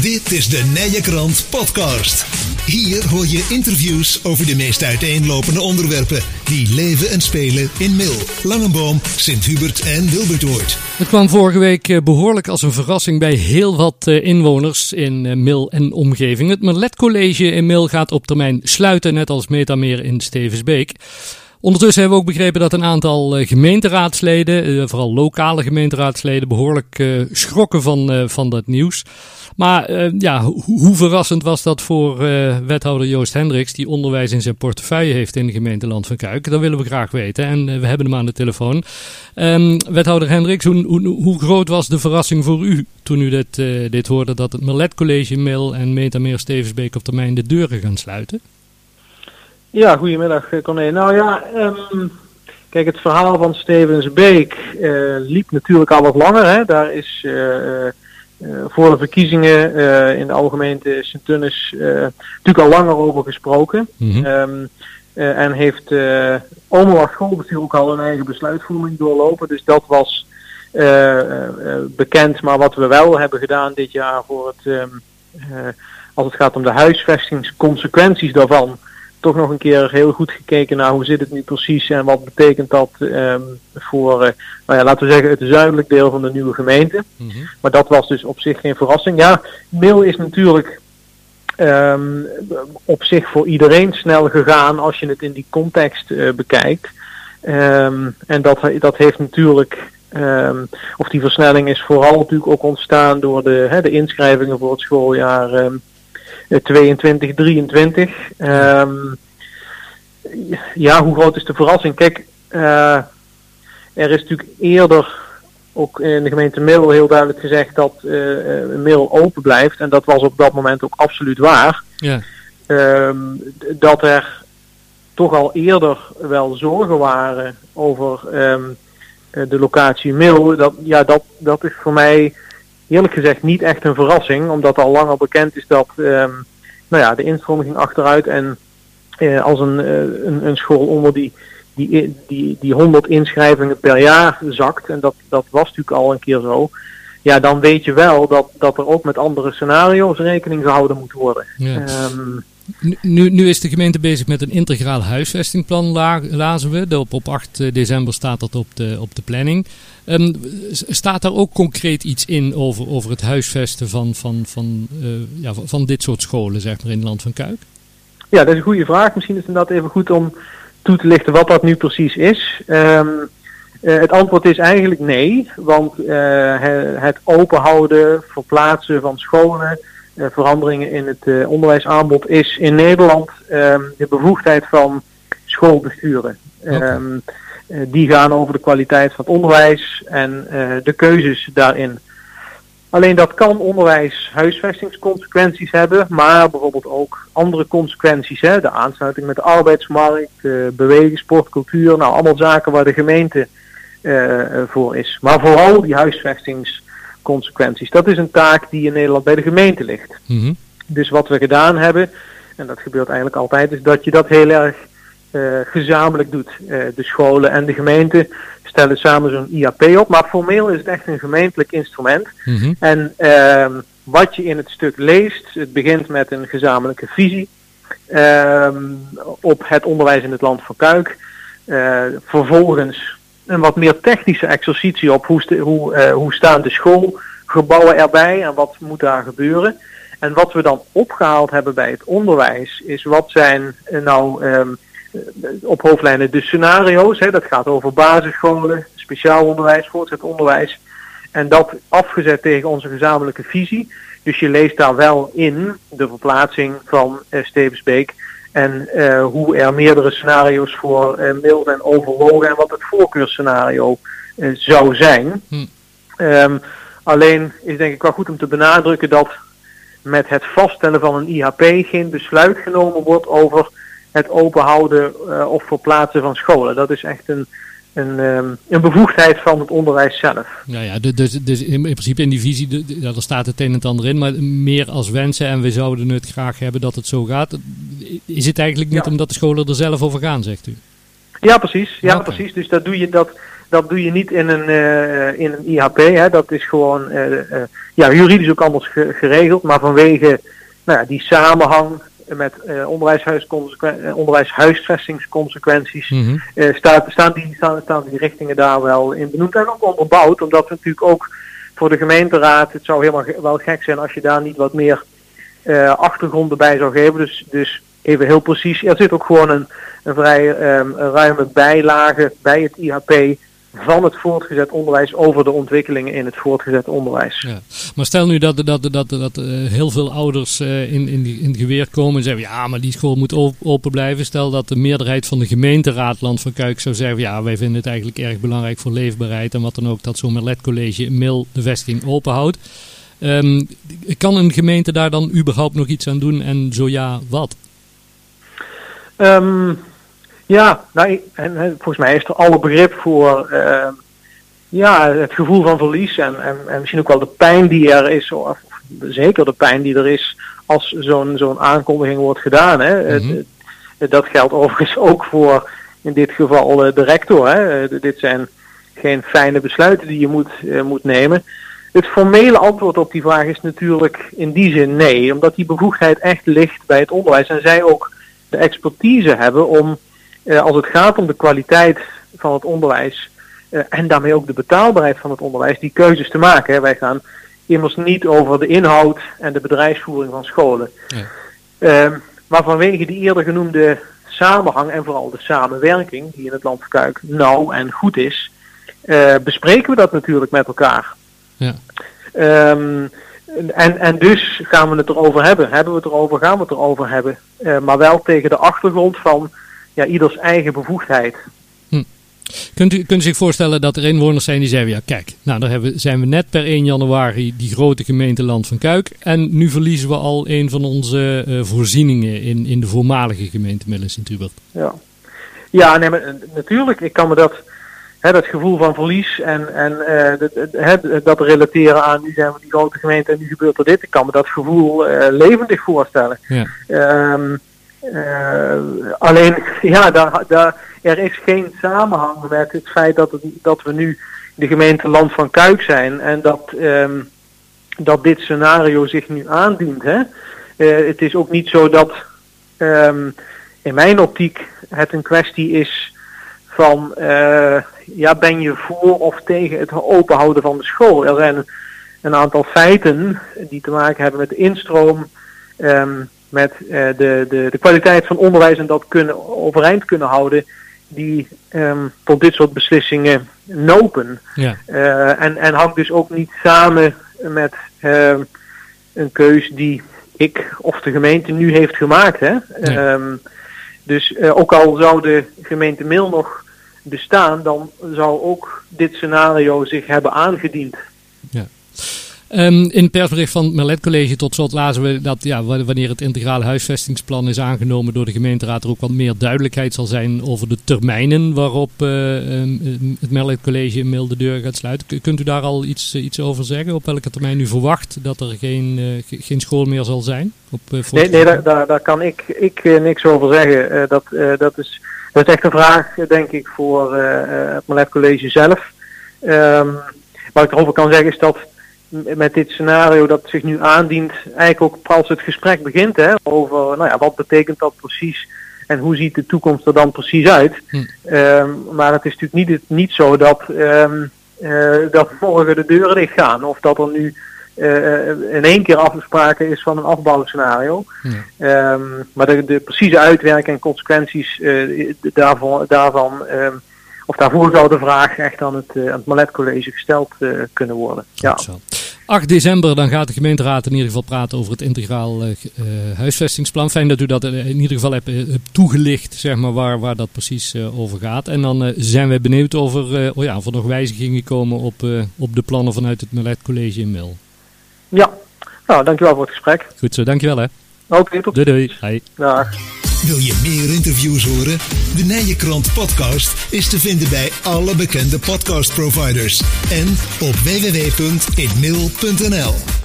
Dit is de Nije Krant Podcast. Hier hoor je interviews over de meest uiteenlopende onderwerpen die leven en spelen in Mil, Langenboom, Sint-Hubert en Wilbertoord. Het kwam vorige week eh, behoorlijk als een verrassing bij heel wat eh, inwoners in eh, Mil en omgeving. Het Merlet College in Mil gaat op termijn sluiten, net als Metameer in Stevensbeek. Ondertussen hebben we ook begrepen dat een aantal gemeenteraadsleden, vooral lokale gemeenteraadsleden, behoorlijk schrokken van, van dat nieuws. Maar ja, hoe verrassend was dat voor wethouder Joost Hendricks, die onderwijs in zijn portefeuille heeft in de gemeente Land van Kuik? Dat willen we graag weten en we hebben hem aan de telefoon. Um, wethouder Hendricks, hoe, hoe, groot was de verrassing voor u toen u dit, dit hoorde dat het Merlet College Mail en Metameer Stevensbeek op termijn de deuren gaan sluiten? Ja, goedemiddag Corné. Nou ja, um, kijk, het verhaal van Stevensbeek uh, liep natuurlijk al wat langer. Hè. Daar is uh, uh, voor de verkiezingen in de algemeente Sint-Tunis natuurlijk al langer over gesproken. Mm -hmm. um, en heeft uh, Omerwacht Schoolbestuur ook al een eigen besluitvorming doorlopen. Dus dat was bekend. Maar wat we wel hebben gedaan dit jaar voor het, um, als het gaat om de huisvestingsconsequenties daarvan toch nog een keer heel goed gekeken naar hoe zit het nu precies en wat betekent dat um, voor, uh, nou ja, laten we zeggen, het zuidelijk deel van de nieuwe gemeente. Mm -hmm. Maar dat was dus op zich geen verrassing. Ja, mail is natuurlijk um, op zich voor iedereen snel gegaan als je het in die context uh, bekijkt. Um, en dat, dat heeft natuurlijk, of die versnelling is vooral natuurlijk ook ontstaan door de, hè, de inschrijvingen voor het schooljaar. Um, 22, 23. Um, ja, hoe groot is de verrassing? Kijk, uh, er is natuurlijk eerder ook in de gemeente Mil heel duidelijk gezegd dat uh, Mil open blijft. En dat was op dat moment ook absoluut waar. Ja. Um, dat er toch al eerder wel zorgen waren over um, de locatie Mil. Dat, ja, dat, dat is voor mij eerlijk gezegd niet echt een verrassing, omdat al langer bekend is dat um, nou ja, de instroming ging achteruit en uh, als een, uh, een, een, school onder die, die, die, die 100 inschrijvingen per jaar zakt, en dat, dat was natuurlijk al een keer zo, ja, dan weet je wel dat, dat er ook met andere scenario's rekening gehouden moet worden. Ja. Um, nu, nu is de gemeente bezig met een integraal huisvestingplan, lazen we. Op, op 8 december staat dat op de, op de planning. Um, staat daar ook concreet iets in over, over het huisvesten van, van, van, uh, ja, van dit soort scholen, zeg maar, in het land van Kuik? Ja, dat is een goede vraag. Misschien is het inderdaad even goed om toe te lichten wat dat nu precies is. Um, uh, het antwoord is eigenlijk nee, want het openhouden, verplaatsen van scholen, veranderingen in het uh, onderwijsaanbod is in Nederland um, de bevoegdheid van schoolbesturen. Okay. Um, uh, die gaan over de kwaliteit van het onderwijs en de keuzes daarin. Alleen dat kan onderwijs huisvestingsconsequenties hebben, maar bijvoorbeeld ook andere consequenties. Hè? De aansluiting met de arbeidsmarkt, bewegen, sport, cultuur, nou allemaal zaken waar de gemeente voor is. Maar vooral die huisvestings consequenties. Dat is een taak die in Nederland bij de gemeente ligt. Mm -hmm. Dus wat we gedaan hebben, en dat gebeurt eigenlijk altijd, is dat je dat heel erg uh, gezamenlijk doet. Uh, de scholen en de gemeente stellen samen zo'n IAP op, maar formeel is het echt een gemeentelijk instrument. Mm -hmm. En uh, wat je in het stuk leest, het begint met een gezamenlijke visie op het onderwijs in het land van Kuik. vervolgens een wat meer technische exercitie op hoe, hoe, uh, hoe staan de schoolgebouwen erbij en wat moet daar gebeuren. En wat we dan opgehaald hebben bij het onderwijs is wat zijn uh, nou um, op hoofdlijnen de scenario's. Hè, dat gaat over basisscholen, speciaal onderwijs, voortgezet onderwijs. En dat afgezet tegen onze gezamenlijke visie. Dus je leest daar wel in de verplaatsing van uh, Stevensbeek en uh, hoe er meerdere scenario's voor uh, mild en overwogen en wat het voorkeursscenario uh, zou zijn. Hm. Um, alleen is denk ik wel goed om te benadrukken dat met het vaststellen van een IHP geen besluit genomen wordt over het openhouden of verplaatsen van scholen. Dat is echt een, een, um, een bevoegdheid van het onderwijs zelf. Ja, ja dus, dus in principe in die visie, ja, er staat het een en het ander in, maar meer als wensen en we zouden het graag hebben dat het zo gaat. Is het eigenlijk niet ja. omdat de scholen er zelf over gaan, zegt u? Ja, precies. Ja, okay. precies. Dus dat doe je dat. dat doe je niet in een, in een IHP. Hè. Dat is gewoon ja, juridisch ook anders geregeld. Maar vanwege nou ja, die samenhang met uh, onderwijshuisvestingsconsequenties mm staan, staan, die, staan, staan die richtingen daar wel in benoemd en ook onderbouwd. Omdat we natuurlijk ook voor de gemeenteraad, het zou helemaal wel gek zijn als je daar niet wat meer uh, achtergronden bij zou geven. Dus, dus even heel precies, er zit ook gewoon een, een vrij um, ruime bijlage bij het IHP van het voortgezet onderwijs over de ontwikkelingen in het voortgezet onderwijs. Ja. Maar stel nu dat, dat, dat, dat uh, heel veel ouders uh, in, in, die, in het geweer komen en zeggen: ja, maar die school moet open blijven. Stel dat de meerderheid van de gemeenteraad Land van Kuik zou zeggen: ja, wij vinden het eigenlijk erg belangrijk voor leefbaarheid en wat dan ook dat zo'n Merlet College Mil de vestiging openhoudt. Um, kan een gemeente daar dan überhaupt nog iets aan doen en zo ja, wat? Um, ja, nou, en, volgens mij is er alle begrip voor uh, ja, het gevoel van verlies en, en, en, misschien ook wel de pijn die er is, of zeker de pijn die er is als zo'n zo'n aankondiging wordt gedaan. Hè. Mm -hmm. dat geldt overigens ook voor in dit geval eh, de rector. Hè. dit zijn geen fijne besluiten die je moet, uh, moet nemen. Het formele antwoord op die vraag is natuurlijk in die zin nee, omdat die bevoegdheid echt ligt bij het onderwijs en zij ook de expertise hebben om als het gaat om de kwaliteit van het onderwijs uh, en daarmee ook de betaalbaarheid van het onderwijs, die keuzes te maken. Hè. Wij gaan immers niet over de inhoud en de bedrijfsvoering van scholen. Ja. Uh, maar vanwege die eerder genoemde samenhang en vooral de samenwerking, die in het land Kuik nauw en goed is, uh, bespreken we dat natuurlijk met elkaar. Ja. Um, en, en dus gaan we het erover hebben. Hebben we het erover, gaan we het erover hebben. Uh, maar wel tegen de achtergrond van ja, ieders eigen bevoegdheid. Hm. Kunt, u, kunt u zich voorstellen dat er inwoners zijn die zeggen: ja, kijk, nou, daar hebben, zijn we net per 1 januari die grote gemeenteland van Kuik. En nu verliezen we al een van onze uh, voorzieningen in, in de voormalige gemeente Midden Sint-Hubert. Ja, ja nee, maar, natuurlijk. Ik kan me dat, hè, dat gevoel van verlies en, en uh, dat, dat relateren aan nu zijn we die grote gemeente en nu gebeurt er dit. Ik kan me dat gevoel uh, levendig voorstellen. Ja. Um, uh, alleen, ja, daar, daar, er is geen samenhang met het feit dat, het, dat we nu de gemeente Land van Kuik zijn en dat, um, dat dit scenario zich nu aandient. Hè? Uh, het is ook niet zo dat um, in mijn optiek het een kwestie is van uh, ja, ben je voor of tegen het openhouden van de school. Er zijn een aantal feiten die te maken hebben met de instroom. Um, met uh, de, de, de kwaliteit van onderwijs en dat kunnen overeind kunnen houden, die um, tot dit soort beslissingen nopen. Ja. Uh, en, en hangt dus ook niet samen met uh, een keus die ik of de gemeente nu heeft gemaakt. Hè? Ja. Um, dus ook al zou de gemeente Mil nog bestaan, dan zou ook dit scenario zich hebben aangediend. Ja. Um, in het persbericht van het Merlet College tot slot lazen we dat ja, wanneer het integrale huisvestingsplan is aangenomen door de gemeenteraad er ook wat meer duidelijkheid zal zijn over de termijnen waarop uh, um, het Merlet College in de deur gaat sluiten. Kunt u daar al iets, uh, iets over zeggen? Op welke termijn u verwacht dat er geen, uh, geen school meer zal zijn? Op, nee, nee daar, daar, kan ik, ik niks over zeggen. dat, dat, is, dat is echt een vraag, denk ik, voor het Merlet College zelf. Um, wat ik erover kan zeggen is dat met dit scenario dat zich nu aandient, eigenlijk ook als het gesprek begint hè, over nou ja, wat betekent dat precies en hoe ziet de toekomst er dan precies uit. Hm. Um, maar het is natuurlijk niet, niet zo dat, um, uh, dat morgen de deuren dicht gaan of dat er nu uh, in één keer afgesproken is van een afbouwscenario. Hm. Um, maar de, de, precieze uitwerking en consequenties uh, daarvan, daarvan of daarvoor zou de vraag echt aan het, aan het Malet College gesteld kunnen worden. Ja. 8 december dan gaat de gemeenteraad in ieder geval praten over het integraal uh, huisvestingsplan. Fijn dat u dat in ieder geval hebt, toegelicht, zeg maar, waar, waar dat precies over gaat. En dan zijn wij benieuwd of er, oh ja, of er nog wijzigingen komen op, op de plannen vanuit het Melet College in Mil. Ja, nou, dankjewel voor het gesprek. Goed zo, dankjewel hè. Oké, okay, tot Doei doei. Hi. Dag. Wil je meer interviews horen? De Nijenkrant podcast is te vinden bij alle bekende podcastproviders en op www.inmail.nl.